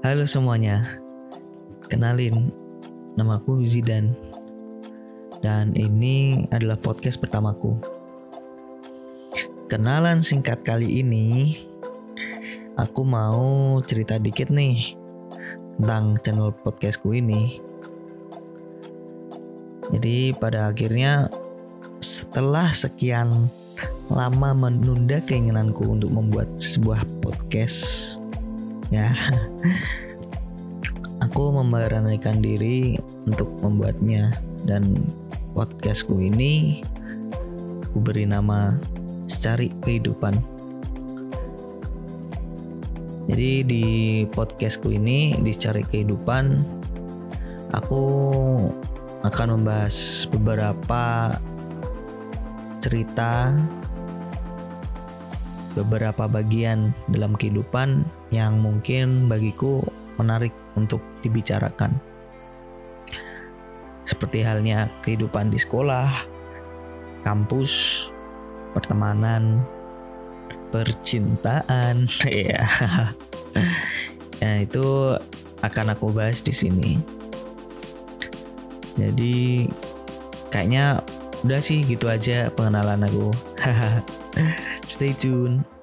Halo semuanya, kenalin, namaku Zidan, dan ini adalah podcast pertamaku. Kenalan singkat kali ini, aku mau cerita dikit nih tentang channel podcastku ini. Jadi pada akhirnya setelah sekian lama menunda keinginanku untuk membuat sebuah podcast ya. Aku memberanikan diri untuk membuatnya. Dan podcastku ini aku beri nama secari kehidupan. Jadi di podcastku ini dicari kehidupan aku akan membahas beberapa cerita beberapa bagian dalam kehidupan yang mungkin bagiku menarik untuk dibicarakan. Seperti halnya kehidupan di sekolah, kampus, pertemanan, percintaan, ya. Nah, itu akan aku bahas di sini. Jadi kayaknya udah sih gitu aja pengenalan aku. Stay tune.